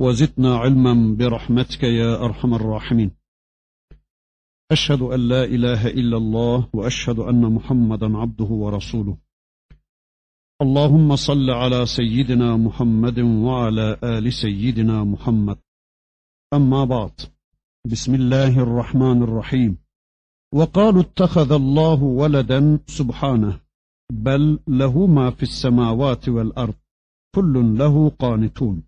وزدنا علما برحمتك يا أرحم الراحمين. أشهد أن لا إله إلا الله وأشهد أن محمدا عبده ورسوله. اللهم صل على سيدنا محمد وعلى آل سيدنا محمد. أما بعد بسم الله الرحمن الرحيم. وقالوا اتخذ الله ولدا سبحانه بل له ما في السماوات والأرض كل له قانتون.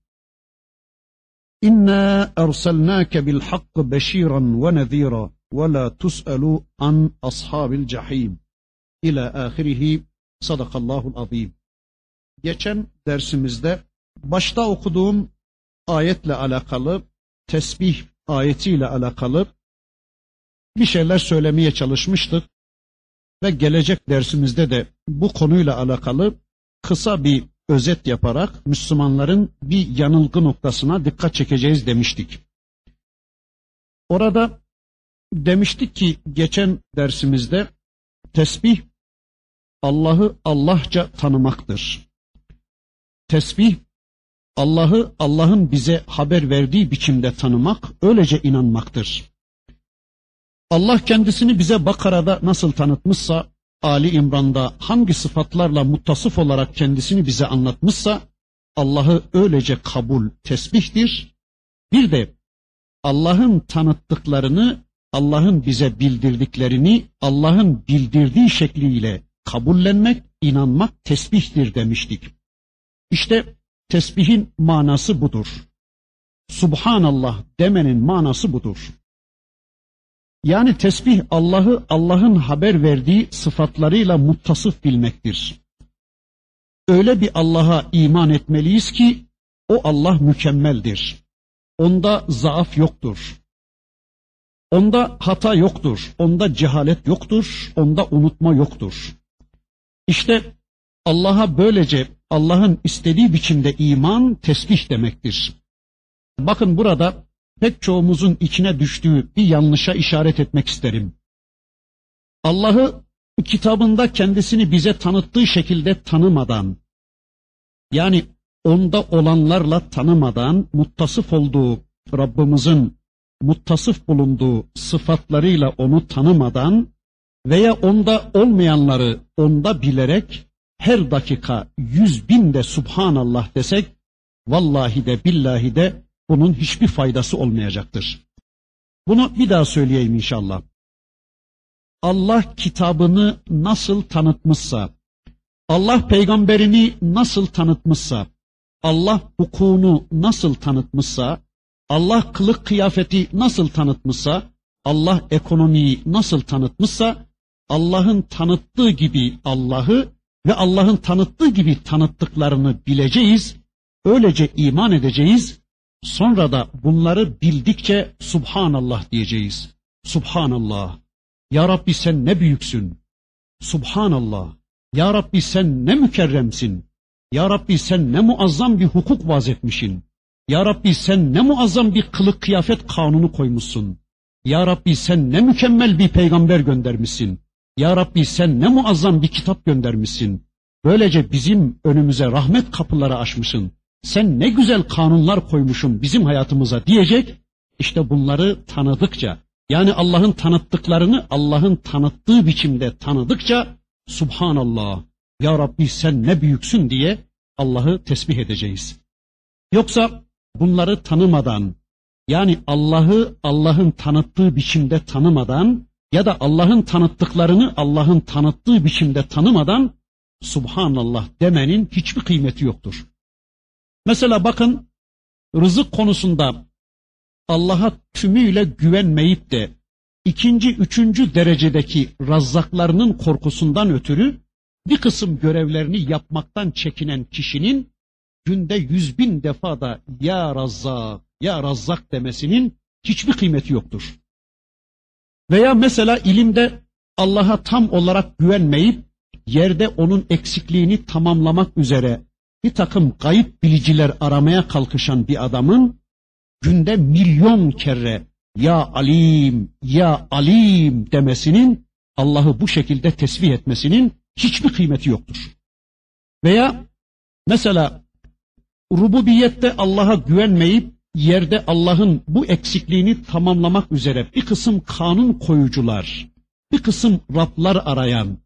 İnna ersalnake bil hakkı beşiran ve nezira ve la tus'alu an ashabil cahim. İlâ ahirihi sadakallahul azim. Geçen dersimizde başta okuduğum ayetle alakalı, tesbih ayetiyle alakalı bir şeyler söylemeye çalışmıştık ve gelecek dersimizde de bu konuyla alakalı kısa bir özet yaparak Müslümanların bir yanılgı noktasına dikkat çekeceğiz demiştik. Orada demiştik ki geçen dersimizde tesbih Allah'ı Allahça tanımaktır. Tesbih Allah'ı Allah'ın bize haber verdiği biçimde tanımak, öylece inanmaktır. Allah kendisini bize Bakara'da nasıl tanıtmışsa, Ali İmran'da hangi sıfatlarla muttasıf olarak kendisini bize anlatmışsa, Allah'ı öylece kabul, tesbihtir. Bir de Allah'ın tanıttıklarını, Allah'ın bize bildirdiklerini, Allah'ın bildirdiği şekliyle kabullenmek, inanmak tesbihtir demiştik. İşte tesbihin manası budur. Subhanallah demenin manası budur. Yani tesbih Allah'ı Allah'ın haber verdiği sıfatlarıyla muttasıf bilmektir. Öyle bir Allah'a iman etmeliyiz ki o Allah mükemmeldir. Onda zaaf yoktur. Onda hata yoktur. Onda cehalet yoktur. Onda unutma yoktur. İşte Allah'a böylece Allah'ın istediği biçimde iman tesbih demektir. Bakın burada pek çoğumuzun içine düştüğü bir yanlışa işaret etmek isterim. Allah'ı kitabında kendisini bize tanıttığı şekilde tanımadan, yani onda olanlarla tanımadan, muttasıf olduğu Rabbimizin muttasıf bulunduğu sıfatlarıyla onu tanımadan veya onda olmayanları onda bilerek her dakika yüz bin de Subhanallah desek, vallahi de billahi de bunun hiçbir faydası olmayacaktır. Bunu bir daha söyleyeyim inşallah. Allah kitabını nasıl tanıtmışsa, Allah peygamberini nasıl tanıtmışsa, Allah hukukunu nasıl tanıtmışsa, Allah kılık kıyafeti nasıl tanıtmışsa, Allah ekonomiyi nasıl tanıtmışsa, Allah'ın tanıttığı gibi Allah'ı ve Allah'ın tanıttığı gibi tanıttıklarını bileceğiz, öylece iman edeceğiz, sonra da bunları bildikçe Subhanallah diyeceğiz. Subhanallah. Ya Rabbi sen ne büyüksün. Subhanallah. Ya Rabbi sen ne mükerremsin. Ya Rabbi sen ne muazzam bir hukuk vaz etmişsin. Ya Rabbi sen ne muazzam bir kılık kıyafet kanunu koymuşsun. Ya Rabbi sen ne mükemmel bir peygamber göndermişsin. Ya Rabbi sen ne muazzam bir kitap göndermişsin. Böylece bizim önümüze rahmet kapıları açmışsın. Sen ne güzel kanunlar koymuşsun bizim hayatımıza diyecek. İşte bunları tanıdıkça, yani Allah'ın tanıttıklarını Allah'ın tanıttığı biçimde tanıdıkça Subhanallah, Ya Rabbi sen ne büyüksün diye Allah'ı tesbih edeceğiz. Yoksa bunları tanımadan, yani Allah'ı Allah'ın tanıttığı biçimde tanımadan, ya da Allah'ın tanıttıklarını Allah'ın tanıttığı biçimde tanımadan Subhanallah demenin hiçbir kıymeti yoktur. Mesela bakın rızık konusunda Allah'a tümüyle güvenmeyip de ikinci, üçüncü derecedeki razzaklarının korkusundan ötürü bir kısım görevlerini yapmaktan çekinen kişinin günde yüz bin defa da ya razzak, ya razzak demesinin hiçbir kıymeti yoktur. Veya mesela ilimde Allah'a tam olarak güvenmeyip yerde onun eksikliğini tamamlamak üzere bir takım kayıp biliciler aramaya kalkışan bir adamın günde milyon kere ya alim, ya alim demesinin Allah'ı bu şekilde tesbih etmesinin hiçbir kıymeti yoktur. Veya mesela rububiyette Allah'a güvenmeyip yerde Allah'ın bu eksikliğini tamamlamak üzere bir kısım kanun koyucular, bir kısım Rablar arayan,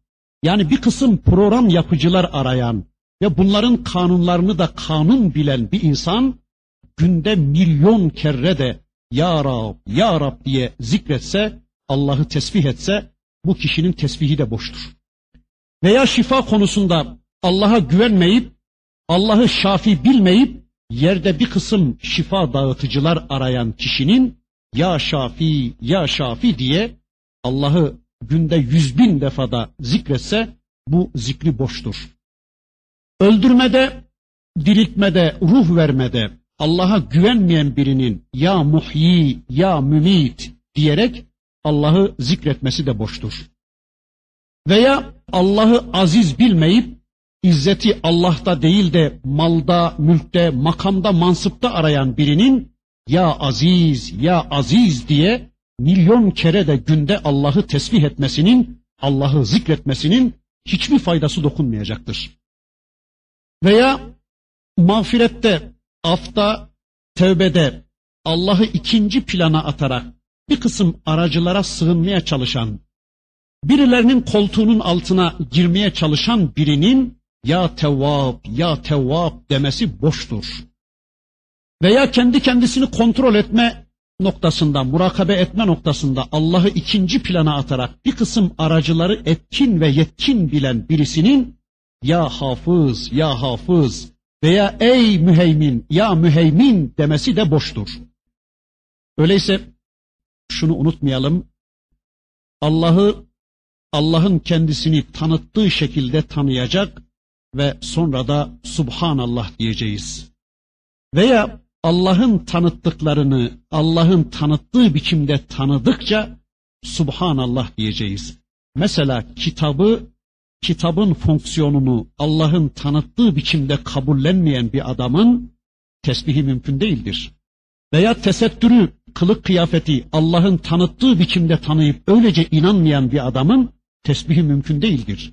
yani bir kısım program yapıcılar arayan ve bunların kanunlarını da kanun bilen bir insan günde milyon kere de Ya Rab, Ya Rab diye zikretse, Allah'ı tesbih etse bu kişinin tesbihi de boştur. Veya şifa konusunda Allah'a güvenmeyip, Allah'ı şafi bilmeyip yerde bir kısım şifa dağıtıcılar arayan kişinin ya şafi ya şafi diye Allah'ı günde yüz bin defada zikretse bu zikri boştur. Öldürmede, diriltmede, ruh vermede Allah'a güvenmeyen birinin ya muhyi ya mümit diyerek Allah'ı zikretmesi de boştur. Veya Allah'ı aziz bilmeyip izzeti Allah'ta değil de malda, mülkte, makamda, mansıpta arayan birinin ya aziz, ya aziz diye milyon kere de günde Allah'ı tesbih etmesinin, Allah'ı zikretmesinin hiçbir faydası dokunmayacaktır. Veya mağfirette, afta, tevbede Allah'ı ikinci plana atarak bir kısım aracılara sığınmaya çalışan, birilerinin koltuğunun altına girmeye çalışan birinin ya tevvab, ya tevvab demesi boştur. Veya kendi kendisini kontrol etme noktasında, murakabe etme noktasında Allah'ı ikinci plana atarak bir kısım aracıları etkin ve yetkin bilen birisinin ya hafız, ya hafız veya ey müheymin, ya müheymin demesi de boştur. Öyleyse şunu unutmayalım. Allah'ı Allah'ın kendisini tanıttığı şekilde tanıyacak ve sonra da Subhanallah diyeceğiz. Veya Allah'ın tanıttıklarını Allah'ın tanıttığı biçimde tanıdıkça Subhanallah diyeceğiz. Mesela kitabı, kitabın fonksiyonunu Allah'ın tanıttığı biçimde kabullenmeyen bir adamın tesbihi mümkün değildir. Veya tesettürü, kılık kıyafeti Allah'ın tanıttığı biçimde tanıyıp öylece inanmayan bir adamın tesbihi mümkün değildir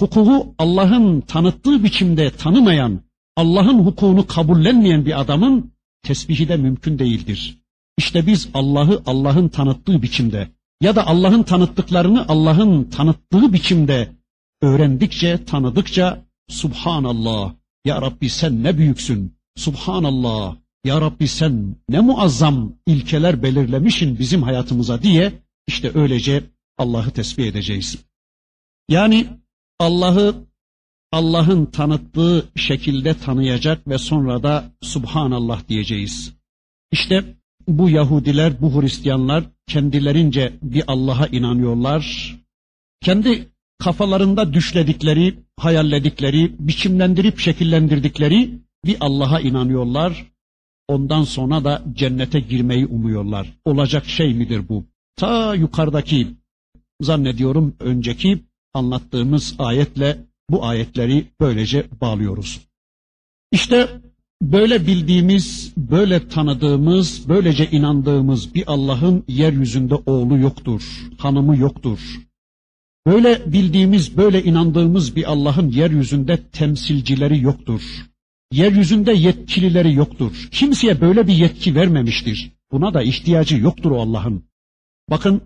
hukuku Allah'ın tanıttığı biçimde tanımayan, Allah'ın hukukunu kabullenmeyen bir adamın tesbihi de mümkün değildir. İşte biz Allah'ı Allah'ın tanıttığı biçimde ya da Allah'ın tanıttıklarını Allah'ın tanıttığı biçimde öğrendikçe, tanıdıkça Subhanallah, Ya Rabbi sen ne büyüksün, Subhanallah, Ya Rabbi sen ne muazzam ilkeler belirlemişin bizim hayatımıza diye işte öylece Allah'ı tesbih edeceğiz. Yani Allah'ı Allah'ın tanıttığı şekilde tanıyacak ve sonra da Subhanallah diyeceğiz. İşte bu Yahudiler, bu Hristiyanlar kendilerince bir Allah'a inanıyorlar. Kendi kafalarında düşledikleri, hayalledikleri, biçimlendirip şekillendirdikleri bir Allah'a inanıyorlar. Ondan sonra da cennete girmeyi umuyorlar. Olacak şey midir bu? Ta yukarıdaki zannediyorum önceki anlattığımız ayetle bu ayetleri böylece bağlıyoruz. İşte böyle bildiğimiz, böyle tanıdığımız, böylece inandığımız bir Allah'ın yeryüzünde oğlu yoktur, hanımı yoktur. Böyle bildiğimiz, böyle inandığımız bir Allah'ın yeryüzünde temsilcileri yoktur. Yeryüzünde yetkilileri yoktur. Kimseye böyle bir yetki vermemiştir. Buna da ihtiyacı yoktur o Allah'ın. Bakın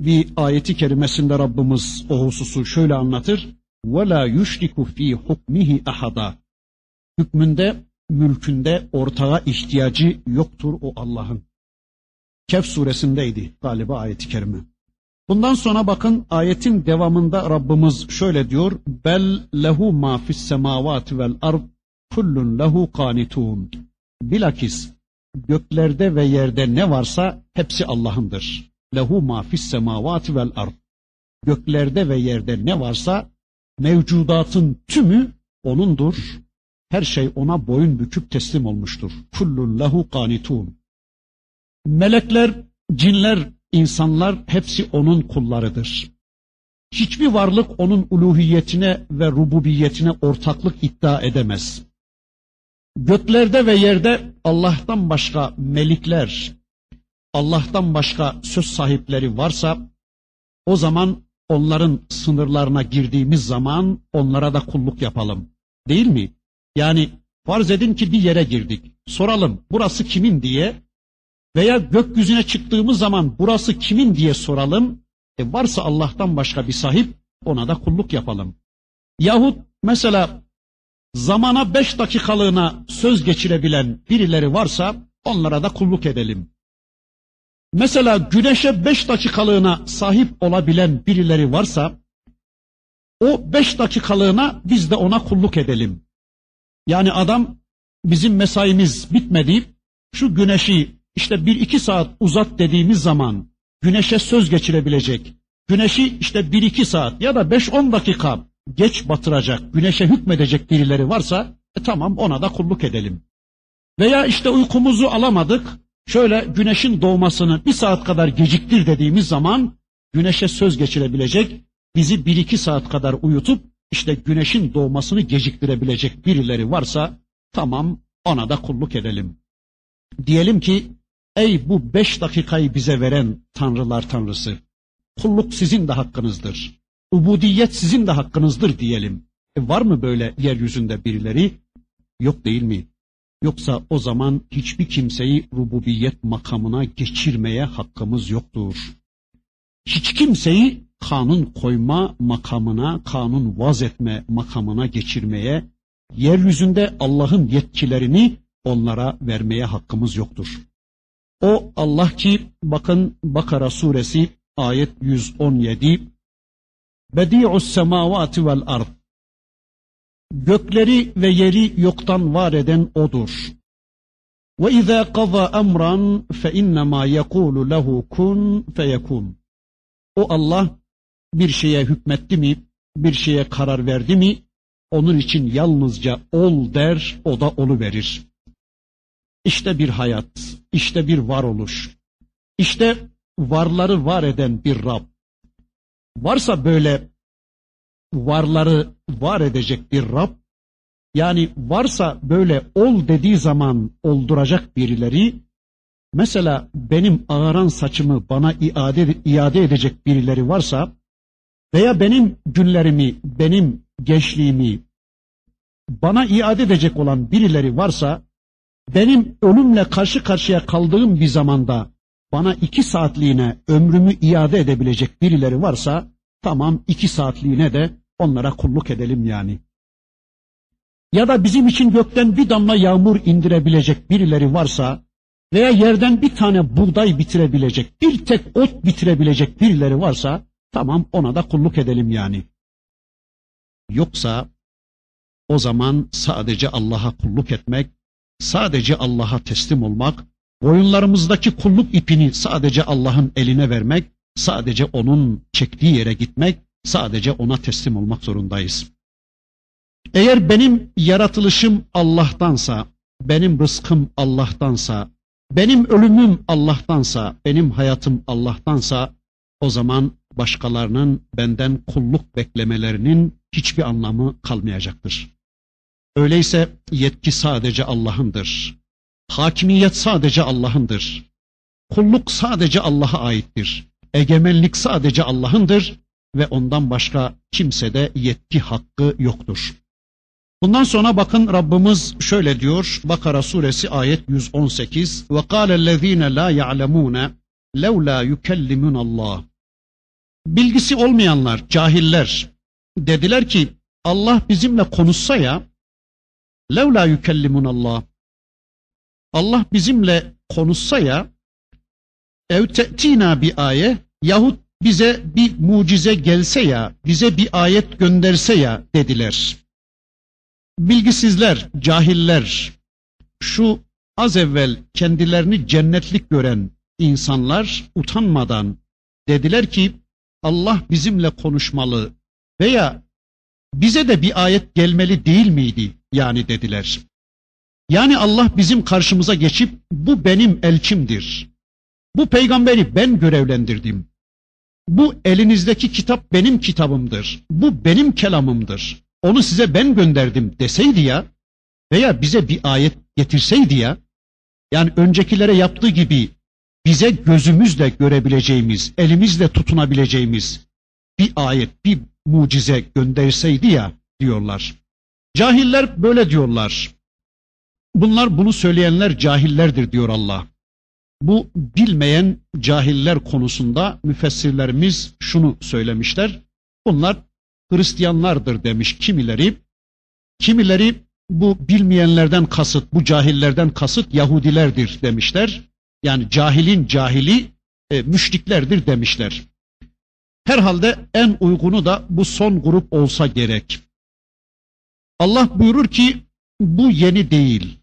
bir ayeti kerimesinde Rabbimiz o hususu şöyle anlatır. وَلَا يُشْرِكُ ف۪ي حُكْمِهِ ahada. Hükmünde, mülkünde ortağa ihtiyacı yoktur o Allah'ın. Kehf suresindeydi galiba ayeti kerime. Bundan sonra bakın ayetin devamında Rabbimiz şöyle diyor. Bel lehu ma fis semavati vel ard kullun lehu kanitun. Bilakis göklerde ve yerde ne varsa hepsi Allah'ındır. Lehu ma fis semavati vel ard. Göklerde ve yerde ne varsa mevcudatın tümü onundur. Her şey ona boyun büküp teslim olmuştur. Kullun lehu kanitun. Melekler, cinler, insanlar hepsi onun kullarıdır. Hiçbir varlık onun uluhiyetine ve rububiyetine ortaklık iddia edemez. Göklerde ve yerde Allah'tan başka melikler, Allah'tan başka söz sahipleri varsa o zaman onların sınırlarına girdiğimiz zaman onlara da kulluk yapalım. Değil mi? Yani farz edin ki bir yere girdik. Soralım burası kimin diye veya gökyüzüne çıktığımız zaman burası kimin diye soralım. E varsa Allah'tan başka bir sahip ona da kulluk yapalım. Yahut mesela zamana beş dakikalığına söz geçirebilen birileri varsa onlara da kulluk edelim. Mesela güneşe beş dakikalığına sahip olabilen birileri varsa o beş dakikalığına biz de ona kulluk edelim. Yani adam bizim mesaimiz bitmedi şu güneşi işte bir iki saat uzat dediğimiz zaman güneşe söz geçirebilecek, güneşi işte bir iki saat ya da beş on dakika geç batıracak, güneşe hükmedecek birileri varsa e tamam ona da kulluk edelim. Veya işte uykumuzu alamadık, şöyle güneşin doğmasını bir saat kadar geciktir dediğimiz zaman güneşe söz geçirebilecek, bizi bir iki saat kadar uyutup işte güneşin doğmasını geciktirebilecek birileri varsa tamam ona da kulluk edelim. Diyelim ki ey bu beş dakikayı bize veren tanrılar tanrısı kulluk sizin de hakkınızdır. Ubudiyet sizin de hakkınızdır diyelim. E var mı böyle yeryüzünde birileri? Yok değil mi? Yoksa o zaman hiçbir kimseyi rububiyet makamına geçirmeye hakkımız yoktur. Hiç kimseyi kanun koyma makamına, kanun vaz etme makamına geçirmeye, yeryüzünde Allah'ın yetkilerini onlara vermeye hakkımız yoktur. O Allah ki bakın Bakara suresi ayet 117 Bedi'us semavati vel ard Gökleri ve yeri yoktan var eden odur. Ve izâ qada emran fe innemâ yekûlu lehu kun feyekun. O Allah bir şeye hükmetti mi, bir şeye karar verdi mi, onun için yalnızca ol der, o da olu verir. İşte bir hayat, işte bir varoluş, işte varları var eden bir Rab. Varsa böyle varları var edecek bir Rab, yani varsa böyle ol dediği zaman olduracak birileri, mesela benim ağaran saçımı bana iade, iade edecek birileri varsa, veya benim günlerimi, benim gençliğimi bana iade edecek olan birileri varsa, benim ölümle karşı karşıya kaldığım bir zamanda bana iki saatliğine ömrümü iade edebilecek birileri varsa, tamam iki saatliğine de onlara kulluk edelim yani. Ya da bizim için gökten bir damla yağmur indirebilecek birileri varsa, veya yerden bir tane buğday bitirebilecek, bir tek ot bitirebilecek birileri varsa, Tamam ona da kulluk edelim yani. Yoksa o zaman sadece Allah'a kulluk etmek, sadece Allah'a teslim olmak, boyunlarımızdaki kulluk ipini sadece Allah'ın eline vermek, sadece onun çektiği yere gitmek, sadece ona teslim olmak zorundayız. Eğer benim yaratılışım Allah'tansa, benim rızkım Allah'tansa, benim ölümüm Allah'tansa, benim hayatım Allah'tansa, o zaman başkalarının benden kulluk beklemelerinin hiçbir anlamı kalmayacaktır. Öyleyse yetki sadece Allah'ındır. Hakimiyet sadece Allah'ındır. Kulluk sadece Allah'a aittir. Egemenlik sadece Allah'ındır ve ondan başka kimsede yetki hakkı yoktur. Bundan sonra bakın Rabbimiz şöyle diyor Bakara suresi ayet 118 ve kâlellezîne lâ ya'lemûne levlâ yukellimunallah bilgisi olmayanlar, cahiller dediler ki Allah bizimle konuşsa ya levla yükellimun Allah bizimle konuşsa ya ev te'tina bir ayet yahut bize bir mucize gelse ya, bize bir ayet gönderse ya dediler. Bilgisizler, cahiller, şu az evvel kendilerini cennetlik gören insanlar utanmadan dediler ki Allah bizimle konuşmalı veya bize de bir ayet gelmeli değil miydi yani dediler. Yani Allah bizim karşımıza geçip bu benim elçimdir. Bu peygamberi ben görevlendirdim. Bu elinizdeki kitap benim kitabımdır. Bu benim kelamımdır. Onu size ben gönderdim deseydi ya veya bize bir ayet getirseydi ya yani öncekilere yaptığı gibi bize gözümüzle görebileceğimiz, elimizle tutunabileceğimiz bir ayet, bir mucize gönderseydi ya diyorlar. Cahiller böyle diyorlar. Bunlar bunu söyleyenler cahillerdir diyor Allah. Bu bilmeyen cahiller konusunda müfessirlerimiz şunu söylemişler. Bunlar Hristiyanlardır demiş kimileri. Kimileri bu bilmeyenlerden kasıt, bu cahillerden kasıt Yahudilerdir demişler. Yani cahilin cahili e, müşriklerdir demişler. Herhalde en uygunu da bu son grup olsa gerek. Allah buyurur ki bu yeni değil.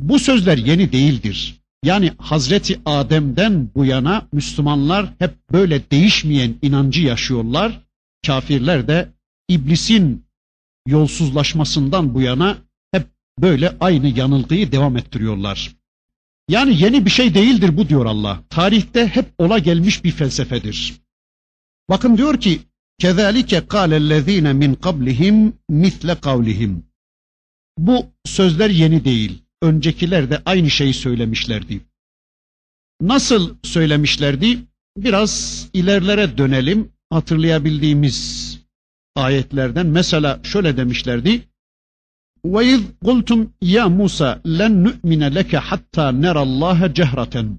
Bu sözler yeni değildir. Yani Hazreti Adem'den bu yana Müslümanlar hep böyle değişmeyen inancı yaşıyorlar. Kafirler de iblisin yolsuzlaşmasından bu yana hep böyle aynı yanılgıyı devam ettiriyorlar. Yani yeni bir şey değildir bu diyor Allah. Tarihte hep ola gelmiş bir felsefedir. Bakın diyor ki kezalike kâlellezîne min kablihim misle kavlihim. Bu sözler yeni değil. Öncekiler de aynı şeyi söylemişlerdi. Nasıl söylemişlerdi? Biraz ilerlere dönelim. Hatırlayabildiğimiz ayetlerden mesela şöyle demişlerdi. وَاِذْ قُلْتُمْ ya Musa لَنْ نُؤْمِنَ لَكَ حَتَّى نَرَ اللّٰهَ جَهْرَةً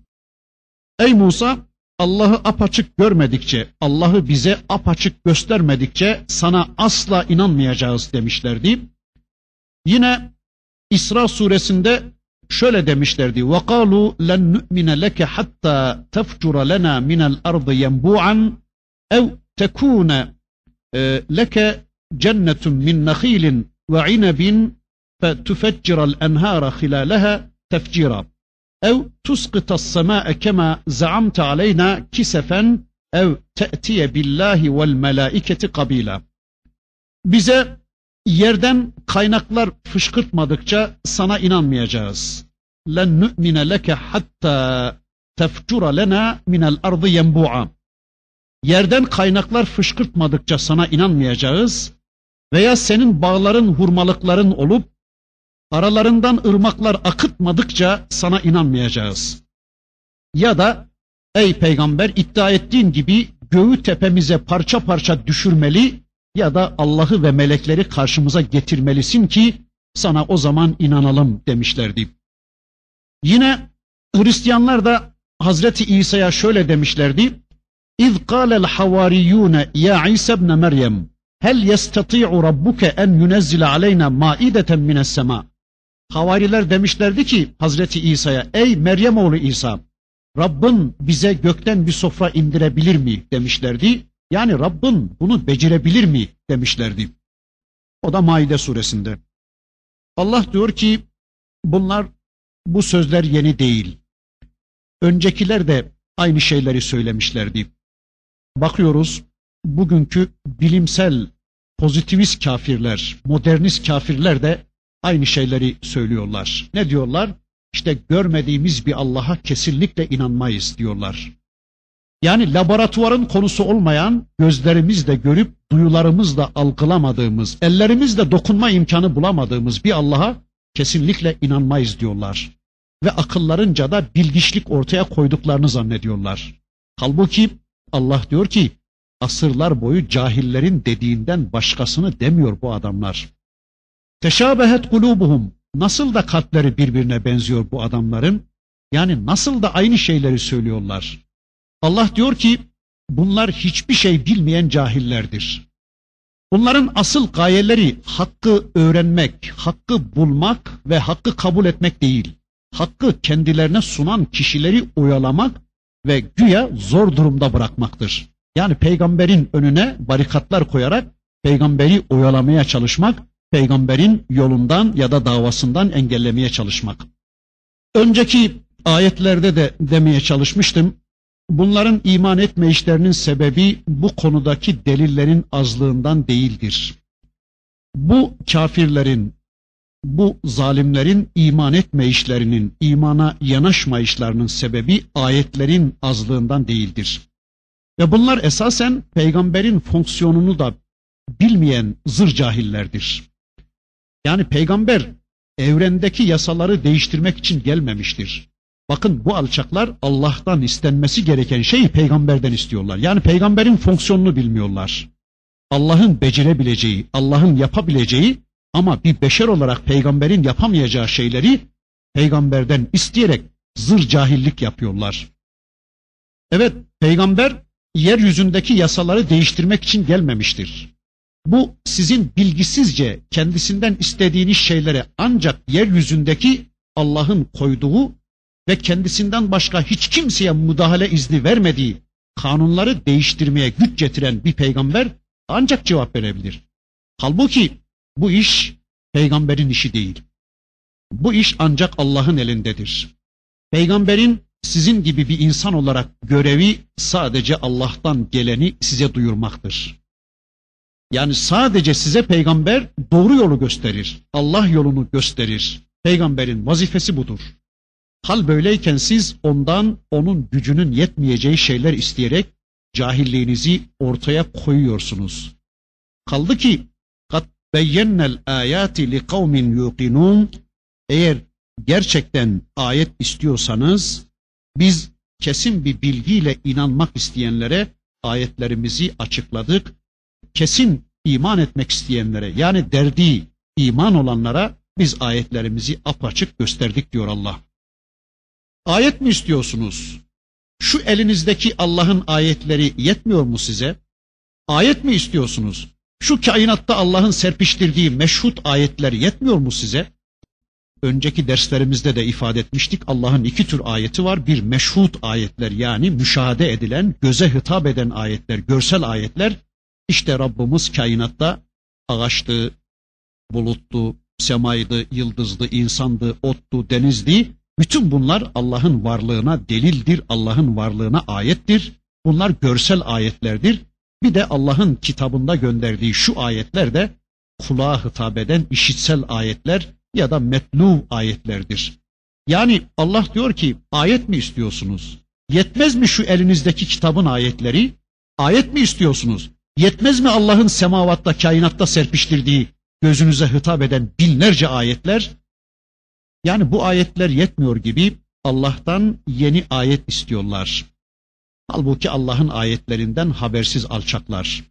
Ey Musa Allah'ı apaçık görmedikçe, Allah'ı bize apaçık göstermedikçe sana asla inanmayacağız demişlerdi. Yine İsra suresinde şöyle demişlerdi. وَقَالُوا لَنْ نُؤْمِنَ لَكَ حَتَّى تَفْجُرَ لَنَا مِنَ الْأَرْضِ يَنْبُوعًا اَوْ تَكُونَ لَكَ جَنَّةٌ مِنْ نَخِيلٍ وَعِنَبٍ فَتُفَجِّرَ الْأَنْهَارَ خِلَالَهَا تَفْجِيرًا ev tuskıta sema'e kema zaamte aleyna kisefen ev te'tiye billahi vel melaiketi kabila. Bize yerden kaynaklar fışkırtmadıkça sana inanmayacağız. Len nu'mine leke hatta tefcura lena minel ardı yenbu'a. Yerden kaynaklar fışkırtmadıkça sana inanmayacağız veya senin bağların hurmalıkların olup aralarından ırmaklar akıtmadıkça sana inanmayacağız. Ya da ey peygamber iddia ettiğin gibi göğü tepemize parça parça düşürmeli ya da Allah'ı ve melekleri karşımıza getirmelisin ki sana o zaman inanalım demişlerdi. Yine Hristiyanlar da Hazreti İsa'ya şöyle demişlerdi. İz kâlel havariyûne ya İsa ibn Meryem hel yestati'u rabbuke en yunezzile aleyna maideten mines sema. Havariler demişlerdi ki Hazreti İsa'ya ey Meryem oğlu İsa Rabbin bize gökten bir sofra indirebilir mi demişlerdi. Yani Rabbin bunu becerebilir mi demişlerdi. O da Maide suresinde. Allah diyor ki bunlar bu sözler yeni değil. Öncekiler de aynı şeyleri söylemişlerdi. Bakıyoruz bugünkü bilimsel pozitivist kafirler, modernist kafirler de aynı şeyleri söylüyorlar. Ne diyorlar? İşte görmediğimiz bir Allah'a kesinlikle inanmayız diyorlar. Yani laboratuvarın konusu olmayan, gözlerimizle görüp duyularımızla algılamadığımız, ellerimizle dokunma imkanı bulamadığımız bir Allah'a kesinlikle inanmayız diyorlar. Ve akıllarınca da bilgiçlik ortaya koyduklarını zannediyorlar. Halbuki Allah diyor ki asırlar boyu cahillerin dediğinden başkasını demiyor bu adamlar. Teşabehet kulubuhum. Nasıl da kalpleri birbirine benziyor bu adamların? Yani nasıl da aynı şeyleri söylüyorlar. Allah diyor ki bunlar hiçbir şey bilmeyen cahillerdir. Bunların asıl gayeleri hakkı öğrenmek, hakkı bulmak ve hakkı kabul etmek değil. Hakkı kendilerine sunan kişileri oyalamak ve güya zor durumda bırakmaktır. Yani peygamberin önüne barikatlar koyarak peygamberi oyalamaya çalışmak, peygamberin yolundan ya da davasından engellemeye çalışmak. Önceki ayetlerde de demeye çalışmıştım. Bunların iman etme işlerinin sebebi bu konudaki delillerin azlığından değildir. Bu kafirlerin, bu zalimlerin iman etme işlerinin, imana yanaşma işlerinin sebebi ayetlerin azlığından değildir. Ve bunlar esasen peygamberin fonksiyonunu da bilmeyen zır cahillerdir. Yani peygamber evrendeki yasaları değiştirmek için gelmemiştir. Bakın bu alçaklar Allah'tan istenmesi gereken şeyi peygamberden istiyorlar. Yani peygamberin fonksiyonunu bilmiyorlar. Allah'ın becerebileceği, Allah'ın yapabileceği ama bir beşer olarak peygamberin yapamayacağı şeyleri peygamberden isteyerek zır cahillik yapıyorlar. Evet, peygamber yeryüzündeki yasaları değiştirmek için gelmemiştir. Bu sizin bilgisizce kendisinden istediğiniz şeylere ancak yeryüzündeki Allah'ın koyduğu ve kendisinden başka hiç kimseye müdahale izni vermediği kanunları değiştirmeye güç getiren bir peygamber ancak cevap verebilir. Halbuki bu iş peygamberin işi değil. Bu iş ancak Allah'ın elindedir. Peygamberin sizin gibi bir insan olarak görevi sadece Allah'tan geleni size duyurmaktır. Yani sadece size peygamber doğru yolu gösterir. Allah yolunu gösterir. Peygamberin vazifesi budur. Hal böyleyken siz ondan onun gücünün yetmeyeceği şeyler isteyerek cahilliğinizi ortaya koyuyorsunuz. Kaldı ki kat beyyennel ayati li kavmin yuqinun eğer gerçekten ayet istiyorsanız biz kesin bir bilgiyle inanmak isteyenlere ayetlerimizi açıkladık. Kesin iman etmek isteyenlere yani derdi iman olanlara biz ayetlerimizi apaçık gösterdik diyor Allah. Ayet mi istiyorsunuz? Şu elinizdeki Allah'ın ayetleri yetmiyor mu size? Ayet mi istiyorsunuz? Şu kainatta Allah'ın serpiştirdiği meşhut ayetler yetmiyor mu size? Önceki derslerimizde de ifade etmiştik. Allah'ın iki tür ayeti var. Bir meşhut ayetler yani müşahede edilen, göze hitap eden ayetler, görsel ayetler. İşte Rabbimiz kainatta ağaçtı, buluttu, semaydı, yıldızdı, insandı, ottu, denizdi. Bütün bunlar Allah'ın varlığına delildir, Allah'ın varlığına ayettir. Bunlar görsel ayetlerdir. Bir de Allah'ın kitabında gönderdiği şu ayetler de kulağa hitap eden işitsel ayetler ya da metlu ayetlerdir. Yani Allah diyor ki ayet mi istiyorsunuz? Yetmez mi şu elinizdeki kitabın ayetleri? Ayet mi istiyorsunuz? Yetmez mi Allah'ın semavatta, kainatta serpiştirdiği gözünüze hitap eden binlerce ayetler? Yani bu ayetler yetmiyor gibi Allah'tan yeni ayet istiyorlar. Halbuki Allah'ın ayetlerinden habersiz alçaklar.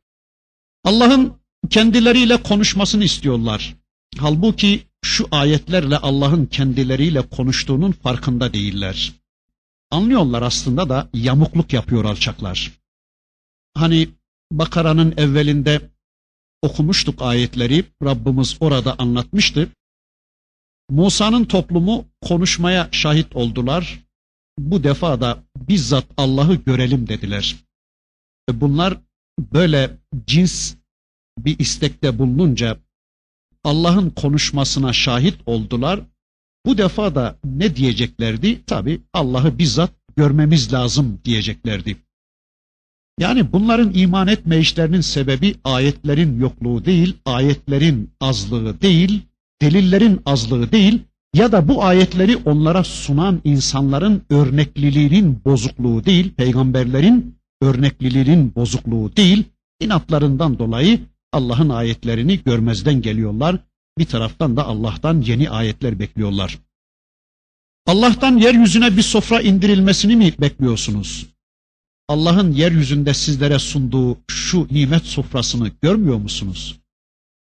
Allah'ın kendileriyle konuşmasını istiyorlar. Halbuki şu ayetlerle Allah'ın kendileriyle konuştuğunun farkında değiller. Anlıyorlar aslında da yamukluk yapıyor alçaklar. Hani Bakara'nın evvelinde okumuştuk ayetleri. Rabbimiz orada anlatmıştı. Musa'nın toplumu konuşmaya şahit oldular. Bu defa da bizzat Allah'ı görelim dediler. E bunlar böyle cins bir istekte bulununca Allah'ın konuşmasına şahit oldular. Bu defa da ne diyeceklerdi? Tabi Allah'ı bizzat görmemiz lazım diyeceklerdi. Yani bunların iman etme işlerinin sebebi ayetlerin yokluğu değil, ayetlerin azlığı değil, delillerin azlığı değil ya da bu ayetleri onlara sunan insanların örnekliliğinin bozukluğu değil, peygamberlerin örnekliliğinin bozukluğu değil, inatlarından dolayı Allah'ın ayetlerini görmezden geliyorlar. Bir taraftan da Allah'tan yeni ayetler bekliyorlar. Allah'tan yeryüzüne bir sofra indirilmesini mi bekliyorsunuz? Allah'ın yeryüzünde sizlere sunduğu şu nimet sofrasını görmüyor musunuz?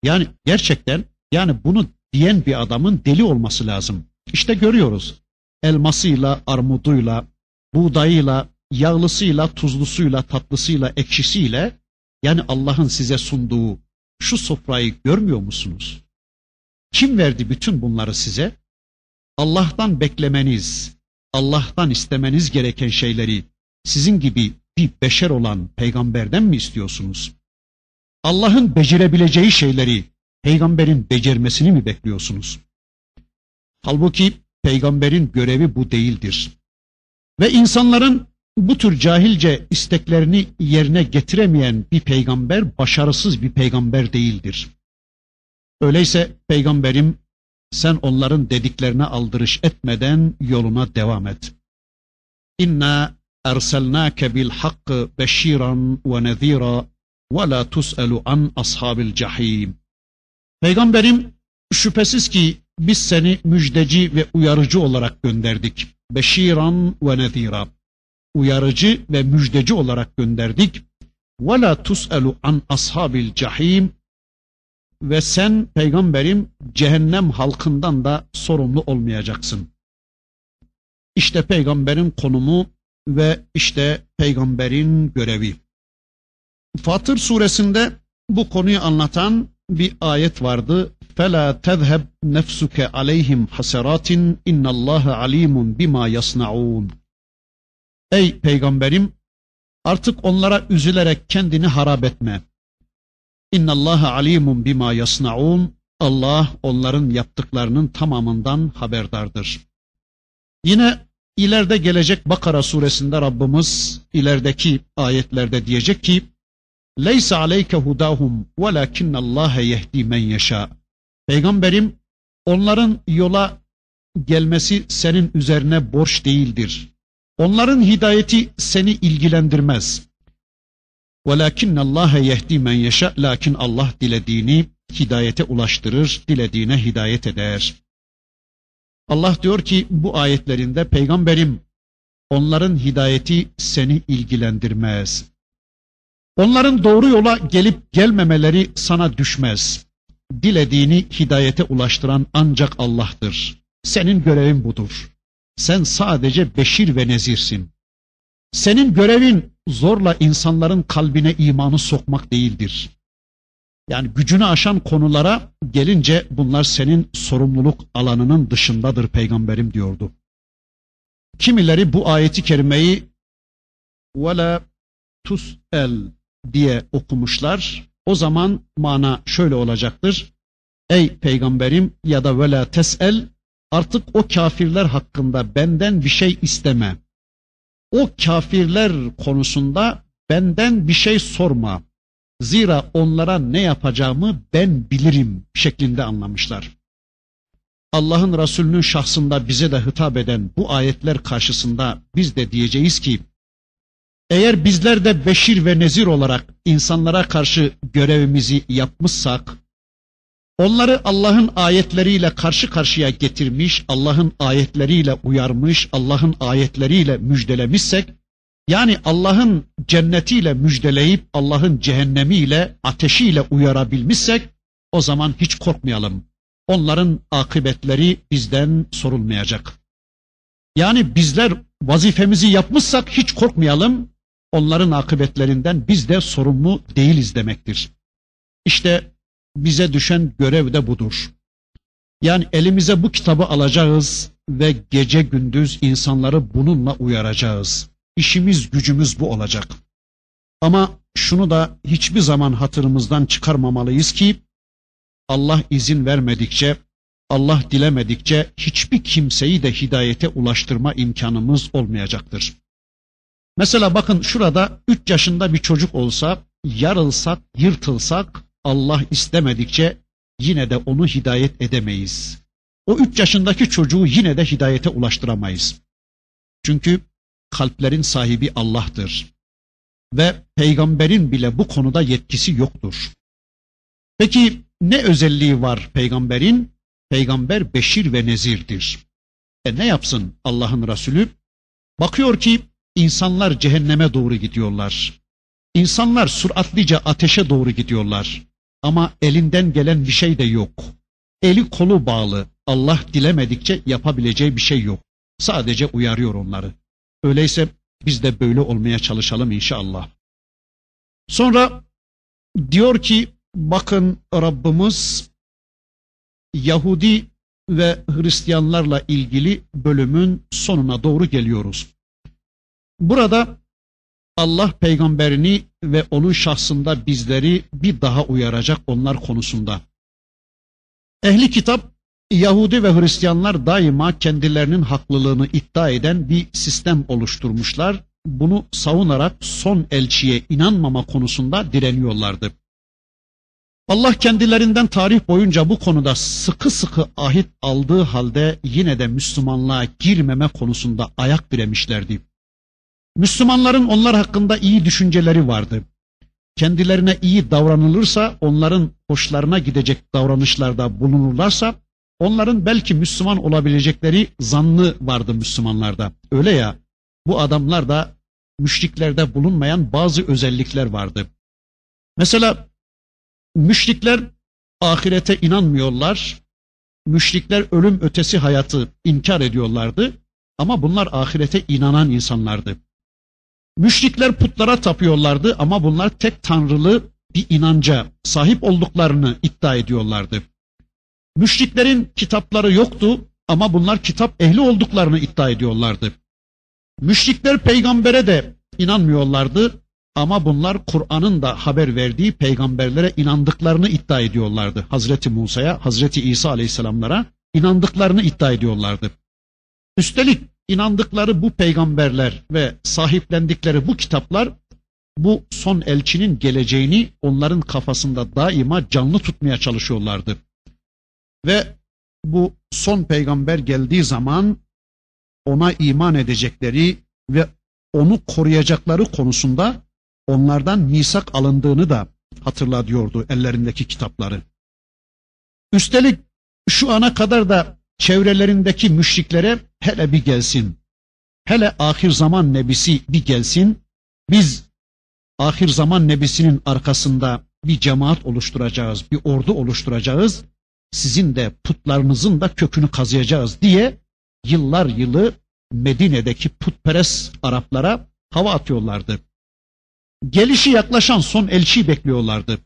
Yani gerçekten yani bunu diyen bir adamın deli olması lazım. İşte görüyoruz. Elmasıyla, armuduyla, buğdayıyla, yağlısıyla, tuzlusuyla, tatlısıyla, ekşisiyle yani Allah'ın size sunduğu şu sofrayı görmüyor musunuz? Kim verdi bütün bunları size? Allah'tan beklemeniz, Allah'tan istemeniz gereken şeyleri sizin gibi bir beşer olan peygamberden mi istiyorsunuz? Allah'ın becerebileceği şeyleri peygamberin becermesini mi bekliyorsunuz? Halbuki peygamberin görevi bu değildir. Ve insanların bu tür cahilce isteklerini yerine getiremeyen bir peygamber başarısız bir peygamber değildir. Öyleyse peygamberim sen onların dediklerine aldırış etmeden yoluna devam et. İnna beşiran ve nezîra ve la tus'elu an ashabil cahim. Peygamberim şüphesiz ki biz seni müjdeci ve uyarıcı olarak gönderdik. Beşiran ve nezîra. Uyarıcı ve müjdeci olarak gönderdik. Ve la tus'elu an ashabil cahim ve sen peygamberim cehennem halkından da sorumlu olmayacaksın. İşte peygamberin konumu ve işte peygamberin görevi. Fatır suresinde bu konuyu anlatan bir ayet vardı. فَلَا تَذْهَبْ نَفْسُكَ عَلَيْهِمْ حَسَرَاتٍ اِنَّ اللّٰهَ عَلِيمٌ بِمَا يَصْنَعُونَ Ey peygamberim artık onlara üzülerek kendini harap etme. İnna Allah alimun bima yasnaun. Allah onların yaptıklarının tamamından haberdardır. Yine İleride gelecek Bakara suresinde Rabbimiz ilerideki ayetlerde diyecek ki Leysa aleyke hudahum velakinnallaha yehdi men yeşâ. Peygamberim onların yola gelmesi senin üzerine borç değildir. Onların hidayeti seni ilgilendirmez. Velakinnallaha yehdi men yeşâ. Lakin Allah dilediğini hidayete ulaştırır, dilediğine hidayet eder. Allah diyor ki bu ayetlerinde peygamberim onların hidayeti seni ilgilendirmez. Onların doğru yola gelip gelmemeleri sana düşmez. Dilediğini hidayete ulaştıran ancak Allah'tır. Senin görevin budur. Sen sadece beşir ve nezirsin. Senin görevin zorla insanların kalbine imanı sokmak değildir. Yani gücünü aşan konulara gelince bunlar senin sorumluluk alanının dışındadır peygamberim diyordu. Kimileri bu ayeti kerimeyi وَلَا تُسْأَلْ diye okumuşlar. O zaman mana şöyle olacaktır. Ey peygamberim ya da vela tesel artık o kafirler hakkında benden bir şey isteme o kafirler konusunda benden bir şey sorma. Zira onlara ne yapacağımı ben bilirim şeklinde anlamışlar. Allah'ın Resulünün şahsında bize de hitap eden bu ayetler karşısında biz de diyeceğiz ki, eğer bizler de beşir ve nezir olarak insanlara karşı görevimizi yapmışsak, Onları Allah'ın ayetleriyle karşı karşıya getirmiş, Allah'ın ayetleriyle uyarmış, Allah'ın ayetleriyle müjdelemişsek, yani Allah'ın cennetiyle müjdeleyip Allah'ın cehennemiyle, ateşiyle uyarabilmişsek, o zaman hiç korkmayalım. Onların akıbetleri bizden sorulmayacak. Yani bizler vazifemizi yapmışsak hiç korkmayalım. Onların akıbetlerinden biz de sorumlu değiliz demektir. İşte bize düşen görev de budur. Yani elimize bu kitabı alacağız ve gece gündüz insanları bununla uyaracağız. İşimiz gücümüz bu olacak. Ama şunu da hiçbir zaman hatırımızdan çıkarmamalıyız ki Allah izin vermedikçe, Allah dilemedikçe hiçbir kimseyi de hidayete ulaştırma imkanımız olmayacaktır. Mesela bakın şurada 3 yaşında bir çocuk olsa, yarılsak, yırtılsak Allah istemedikçe yine de onu hidayet edemeyiz. O üç yaşındaki çocuğu yine de hidayete ulaştıramayız. Çünkü kalplerin sahibi Allah'tır. Ve peygamberin bile bu konuda yetkisi yoktur. Peki ne özelliği var peygamberin? Peygamber beşir ve nezirdir. E ne yapsın Allah'ın Resulü? Bakıyor ki insanlar cehenneme doğru gidiyorlar. İnsanlar süratlice ateşe doğru gidiyorlar. Ama elinden gelen bir şey de yok. Eli kolu bağlı. Allah dilemedikçe yapabileceği bir şey yok. Sadece uyarıyor onları. Öyleyse biz de böyle olmaya çalışalım inşallah. Sonra diyor ki bakın Rabbimiz Yahudi ve Hristiyanlarla ilgili bölümün sonuna doğru geliyoruz. Burada Allah peygamberini ve onun şahsında bizleri bir daha uyaracak onlar konusunda. Ehli kitap Yahudi ve Hristiyanlar daima kendilerinin haklılığını iddia eden bir sistem oluşturmuşlar. Bunu savunarak son elçiye inanmama konusunda direniyorlardı. Allah kendilerinden tarih boyunca bu konuda sıkı sıkı ahit aldığı halde yine de Müslümanlığa girmeme konusunda ayak diremişlerdi. Müslümanların onlar hakkında iyi düşünceleri vardı. Kendilerine iyi davranılırsa, onların hoşlarına gidecek davranışlarda bulunurlarsa, onların belki Müslüman olabilecekleri zannı vardı Müslümanlarda. Öyle ya, bu adamlar da müşriklerde bulunmayan bazı özellikler vardı. Mesela müşrikler ahirete inanmıyorlar. Müşrikler ölüm ötesi hayatı inkar ediyorlardı. Ama bunlar ahirete inanan insanlardı. Müşrikler putlara tapıyorlardı ama bunlar tek tanrılı bir inanca sahip olduklarını iddia ediyorlardı. Müşriklerin kitapları yoktu ama bunlar kitap ehli olduklarını iddia ediyorlardı. Müşrikler peygambere de inanmıyorlardı ama bunlar Kur'an'ın da haber verdiği peygamberlere inandıklarını iddia ediyorlardı. Hazreti Musa'ya, Hazreti İsa aleyhisselamlara inandıklarını iddia ediyorlardı. Üstelik inandıkları bu peygamberler ve sahiplendikleri bu kitaplar bu son elçinin geleceğini onların kafasında daima canlı tutmaya çalışıyorlardı. Ve bu son peygamber geldiği zaman ona iman edecekleri ve onu koruyacakları konusunda onlardan misak alındığını da hatırla diyordu ellerindeki kitapları. Üstelik şu ana kadar da çevrelerindeki müşriklere hele bir gelsin. Hele ahir zaman nebisi bir gelsin. Biz ahir zaman nebisinin arkasında bir cemaat oluşturacağız, bir ordu oluşturacağız. Sizin de putlarınızın da kökünü kazıyacağız diye yıllar yılı Medine'deki putperest Araplara hava atıyorlardı. Gelişi yaklaşan son elçiyi bekliyorlardı.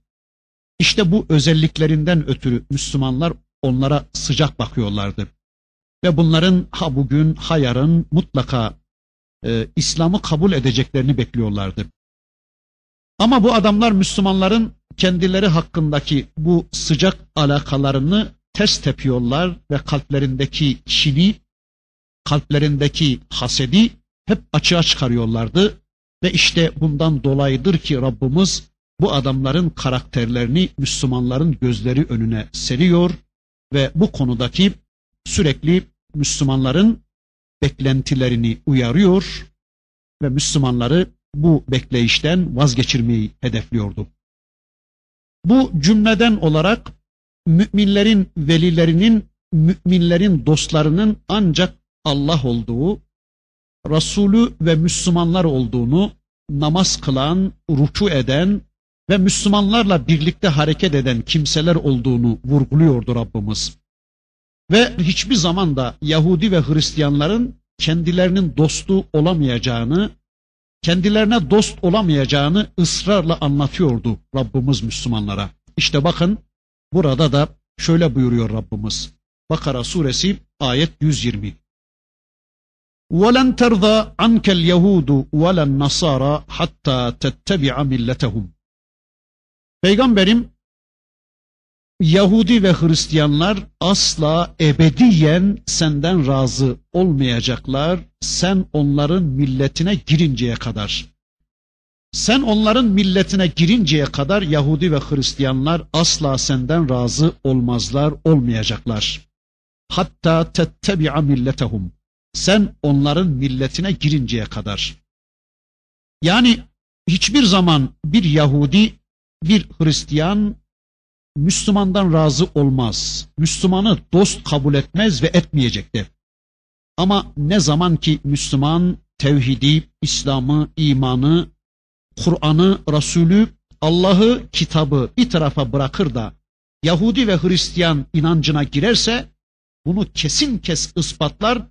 İşte bu özelliklerinden ötürü Müslümanlar onlara sıcak bakıyorlardı. Ve bunların ha bugün ha yarın mutlaka e, İslam'ı kabul edeceklerini bekliyorlardı. Ama bu adamlar Müslümanların kendileri hakkındaki bu sıcak alakalarını ters tepiyorlar ve kalplerindeki kini, kalplerindeki hasedi hep açığa çıkarıyorlardı. Ve işte bundan dolayıdır ki Rabbimiz bu adamların karakterlerini Müslümanların gözleri önüne seriyor ve bu konudaki sürekli Müslümanların beklentilerini uyarıyor ve Müslümanları bu bekleyişten vazgeçirmeyi hedefliyordu. Bu cümleden olarak müminlerin velilerinin, müminlerin dostlarının ancak Allah olduğu, Resulü ve Müslümanlar olduğunu, namaz kılan, ruku eden ve Müslümanlarla birlikte hareket eden kimseler olduğunu vurguluyordu Rabbimiz. Ve hiçbir zaman da Yahudi ve Hristiyanların kendilerinin dostu olamayacağını, kendilerine dost olamayacağını ısrarla anlatıyordu Rabbimiz Müslümanlara. İşte bakın burada da şöyle buyuruyor Rabbimiz. Bakara suresi ayet 120. وَلَنْ تَرْضَى عَنْكَ الْيَهُودُ وَلَا النَّصَارَى حَتَّى تَتَّبِعَ مِلَّتَهُمْ Peygamberim Yahudi ve Hristiyanlar asla ebediyen senden razı olmayacaklar sen onların milletine girinceye kadar. Sen onların milletine girinceye kadar Yahudi ve Hristiyanlar asla senden razı olmazlar, olmayacaklar. Hatta tettebi'a milletehum. Sen onların milletine girinceye kadar. Yani hiçbir zaman bir Yahudi, bir Hristiyan Müslümandan razı olmaz. Müslümanı dost kabul etmez ve etmeyecektir. Ama ne zaman ki Müslüman tevhidi, İslam'ı, imanı, Kur'an'ı, Resulü, Allah'ı, kitabı bir tarafa bırakır da Yahudi ve Hristiyan inancına girerse bunu kesin kes ispatlar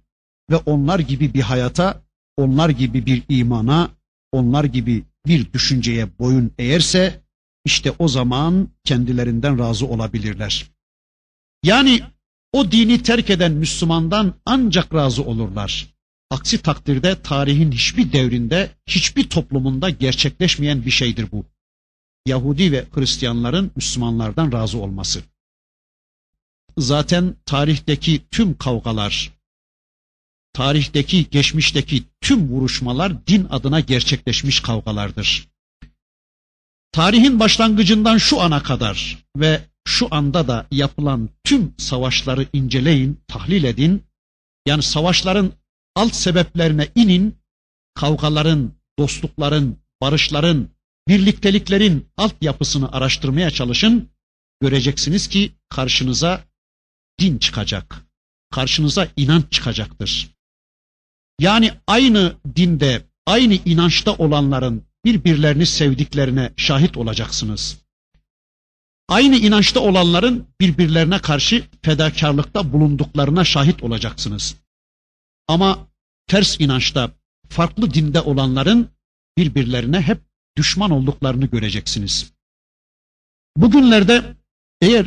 ve onlar gibi bir hayata, onlar gibi bir imana, onlar gibi bir düşünceye boyun eğerse işte o zaman kendilerinden razı olabilirler. Yani o dini terk eden Müslümandan ancak razı olurlar. Aksi takdirde tarihin hiçbir devrinde, hiçbir toplumunda gerçekleşmeyen bir şeydir bu. Yahudi ve Hristiyanların Müslümanlardan razı olması. Zaten tarihteki tüm kavgalar, tarihteki, geçmişteki tüm vuruşmalar din adına gerçekleşmiş kavgalardır. Tarihin başlangıcından şu ana kadar ve şu anda da yapılan tüm savaşları inceleyin, tahlil edin. Yani savaşların alt sebeplerine inin, kavgaların, dostlukların, barışların, birlikteliklerin altyapısını araştırmaya çalışın. Göreceksiniz ki karşınıza din çıkacak. Karşınıza inanç çıkacaktır. Yani aynı dinde, aynı inançta olanların birbirlerini sevdiklerine şahit olacaksınız. Aynı inançta olanların birbirlerine karşı fedakarlıkta bulunduklarına şahit olacaksınız. Ama ters inançta, farklı dinde olanların birbirlerine hep düşman olduklarını göreceksiniz. Bugünlerde eğer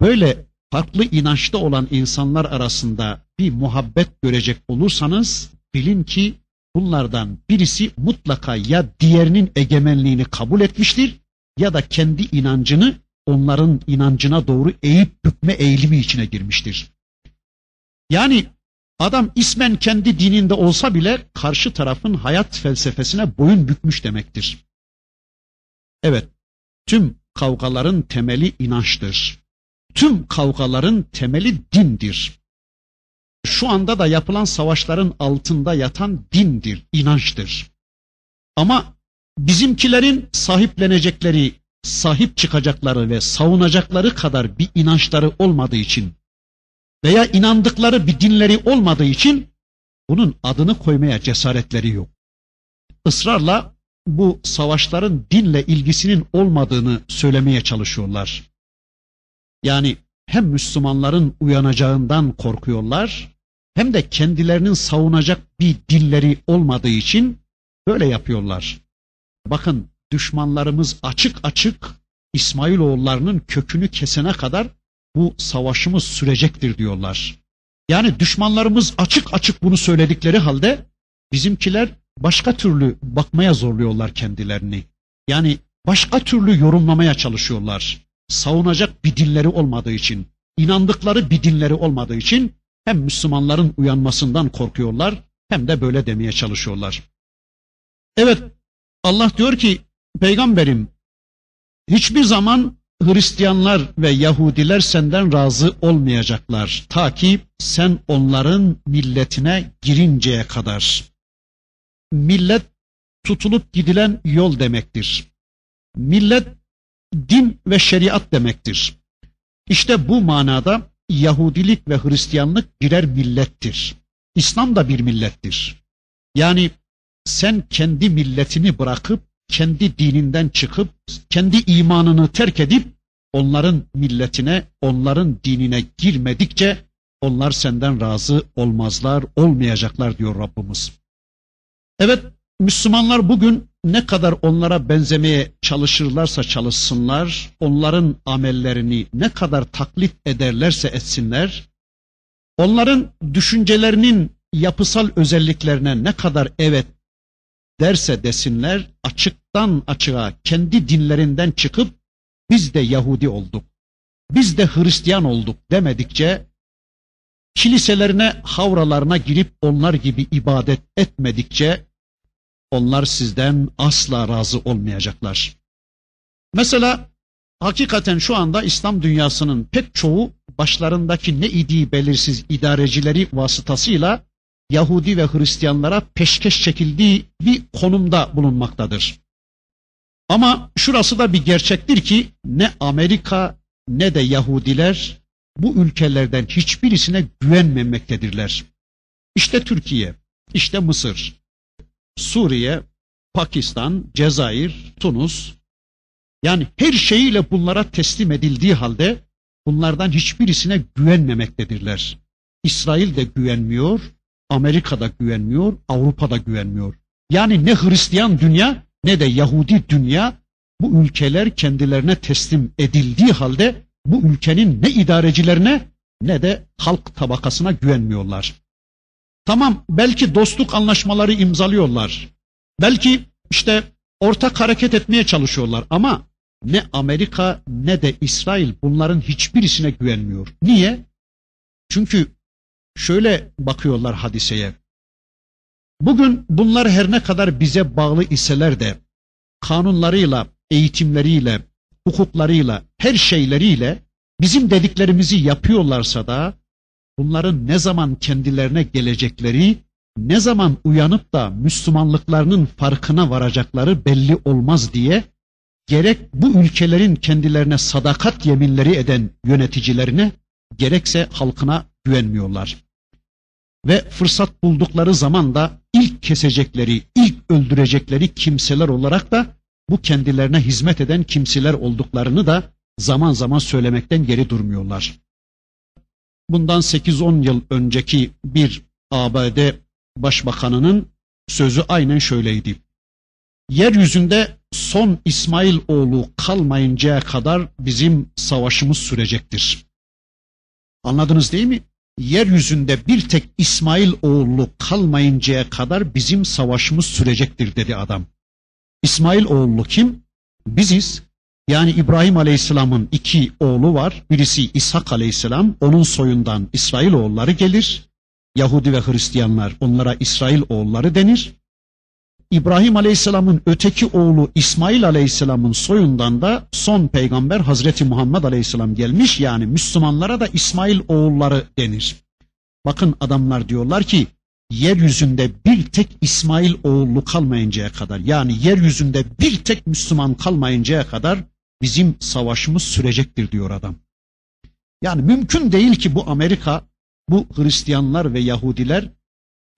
böyle farklı inançta olan insanlar arasında bir muhabbet görecek olursanız bilin ki bunlardan birisi mutlaka ya diğerinin egemenliğini kabul etmiştir ya da kendi inancını onların inancına doğru eğip bükme eğilimi içine girmiştir. Yani adam ismen kendi dininde olsa bile karşı tarafın hayat felsefesine boyun bükmüş demektir. Evet, tüm kavgaların temeli inançtır. Tüm kavgaların temeli dindir. Şu anda da yapılan savaşların altında yatan dindir, inançtır. Ama bizimkilerin sahiplenecekleri, sahip çıkacakları ve savunacakları kadar bir inançları olmadığı için veya inandıkları bir dinleri olmadığı için bunun adını koymaya cesaretleri yok. Israrla bu savaşların dinle ilgisinin olmadığını söylemeye çalışıyorlar. Yani hem Müslümanların uyanacağından korkuyorlar hem de kendilerinin savunacak bir dinleri olmadığı için böyle yapıyorlar. Bakın düşmanlarımız açık açık İsmailoğullarının kökünü kesene kadar bu savaşımız sürecektir diyorlar. Yani düşmanlarımız açık açık bunu söyledikleri halde bizimkiler başka türlü bakmaya zorluyorlar kendilerini. Yani başka türlü yorumlamaya çalışıyorlar. Savunacak bir dinleri olmadığı için, inandıkları bir dinleri olmadığı için hem Müslümanların uyanmasından korkuyorlar hem de böyle demeye çalışıyorlar. Evet Allah diyor ki peygamberim hiçbir zaman Hristiyanlar ve Yahudiler senden razı olmayacaklar ta ki sen onların milletine girinceye kadar. Millet tutulup gidilen yol demektir. Millet din ve şeriat demektir. İşte bu manada Yahudilik ve Hristiyanlık birer millettir. İslam da bir millettir. Yani sen kendi milletini bırakıp, kendi dininden çıkıp, kendi imanını terk edip, onların milletine, onların dinine girmedikçe, onlar senden razı olmazlar, olmayacaklar diyor Rabbimiz. Evet, Müslümanlar bugün ne kadar onlara benzemeye çalışırlarsa çalışsınlar, onların amellerini ne kadar taklit ederlerse etsinler, onların düşüncelerinin yapısal özelliklerine ne kadar evet derse desinler, açıktan açığa kendi dinlerinden çıkıp biz de Yahudi olduk, biz de Hristiyan olduk demedikçe, kiliselerine, havralarına girip onlar gibi ibadet etmedikçe, onlar sizden asla razı olmayacaklar. Mesela hakikaten şu anda İslam dünyasının pek çoğu başlarındaki ne idi belirsiz idarecileri vasıtasıyla Yahudi ve Hristiyanlara peşkeş çekildiği bir konumda bulunmaktadır. Ama şurası da bir gerçektir ki ne Amerika ne de Yahudiler bu ülkelerden hiçbirisine güvenmemektedirler. İşte Türkiye, işte Mısır, Suriye, Pakistan, Cezayir, Tunus yani her şeyiyle bunlara teslim edildiği halde bunlardan hiçbirisine güvenmemektedirler. İsrail de güvenmiyor, Amerika da güvenmiyor, Avrupa da güvenmiyor. Yani ne Hristiyan dünya ne de Yahudi dünya bu ülkeler kendilerine teslim edildiği halde bu ülkenin ne idarecilerine ne de halk tabakasına güvenmiyorlar. Tamam belki dostluk anlaşmaları imzalıyorlar. Belki işte ortak hareket etmeye çalışıyorlar ama ne Amerika ne de İsrail bunların hiçbirisine güvenmiyor. Niye? Çünkü şöyle bakıyorlar hadiseye. Bugün bunlar her ne kadar bize bağlı iseler de kanunlarıyla, eğitimleriyle, hukuklarıyla, her şeyleriyle bizim dediklerimizi yapıyorlarsa da bunların ne zaman kendilerine gelecekleri, ne zaman uyanıp da Müslümanlıklarının farkına varacakları belli olmaz diye gerek bu ülkelerin kendilerine sadakat yeminleri eden yöneticilerine gerekse halkına güvenmiyorlar. Ve fırsat buldukları zaman da ilk kesecekleri, ilk öldürecekleri kimseler olarak da bu kendilerine hizmet eden kimseler olduklarını da zaman zaman söylemekten geri durmuyorlar. Bundan 8-10 yıl önceki bir ABD başbakanının sözü aynen şöyleydi. Yeryüzünde son İsmail oğlu kalmayıncaya kadar bizim savaşımız sürecektir. Anladınız değil mi? Yeryüzünde bir tek İsmail oğlu kalmayıncaya kadar bizim savaşımız sürecektir dedi adam. İsmail oğlu kim? Biziz. Yani İbrahim Aleyhisselam'ın iki oğlu var. Birisi İshak Aleyhisselam. Onun soyundan İsrail oğulları gelir. Yahudi ve Hristiyanlar onlara İsrail oğulları denir. İbrahim Aleyhisselam'ın öteki oğlu İsmail Aleyhisselam'ın soyundan da son peygamber Hazreti Muhammed Aleyhisselam gelmiş. Yani Müslümanlara da İsmail oğulları denir. Bakın adamlar diyorlar ki yeryüzünde bir tek İsmail oğlu kalmayıncaya kadar yani yeryüzünde bir tek Müslüman kalmayıncaya kadar bizim savaşımız sürecektir diyor adam. Yani mümkün değil ki bu Amerika, bu Hristiyanlar ve Yahudiler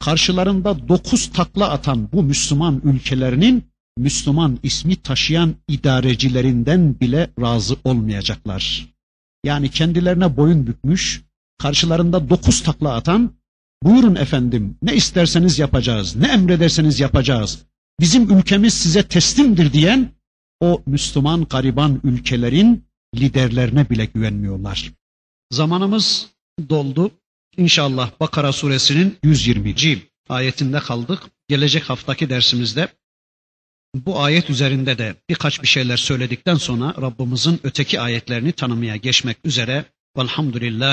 karşılarında dokuz takla atan bu Müslüman ülkelerinin Müslüman ismi taşıyan idarecilerinden bile razı olmayacaklar. Yani kendilerine boyun bükmüş, karşılarında dokuz takla atan, buyurun efendim ne isterseniz yapacağız, ne emrederseniz yapacağız, bizim ülkemiz size teslimdir diyen o Müslüman gariban ülkelerin liderlerine bile güvenmiyorlar. Zamanımız doldu. İnşallah Bakara suresinin 120. ayetinde kaldık. Gelecek haftaki dersimizde bu ayet üzerinde de birkaç bir şeyler söyledikten sonra Rabbimizin öteki ayetlerini tanımaya geçmek üzere. Velhamdülillah.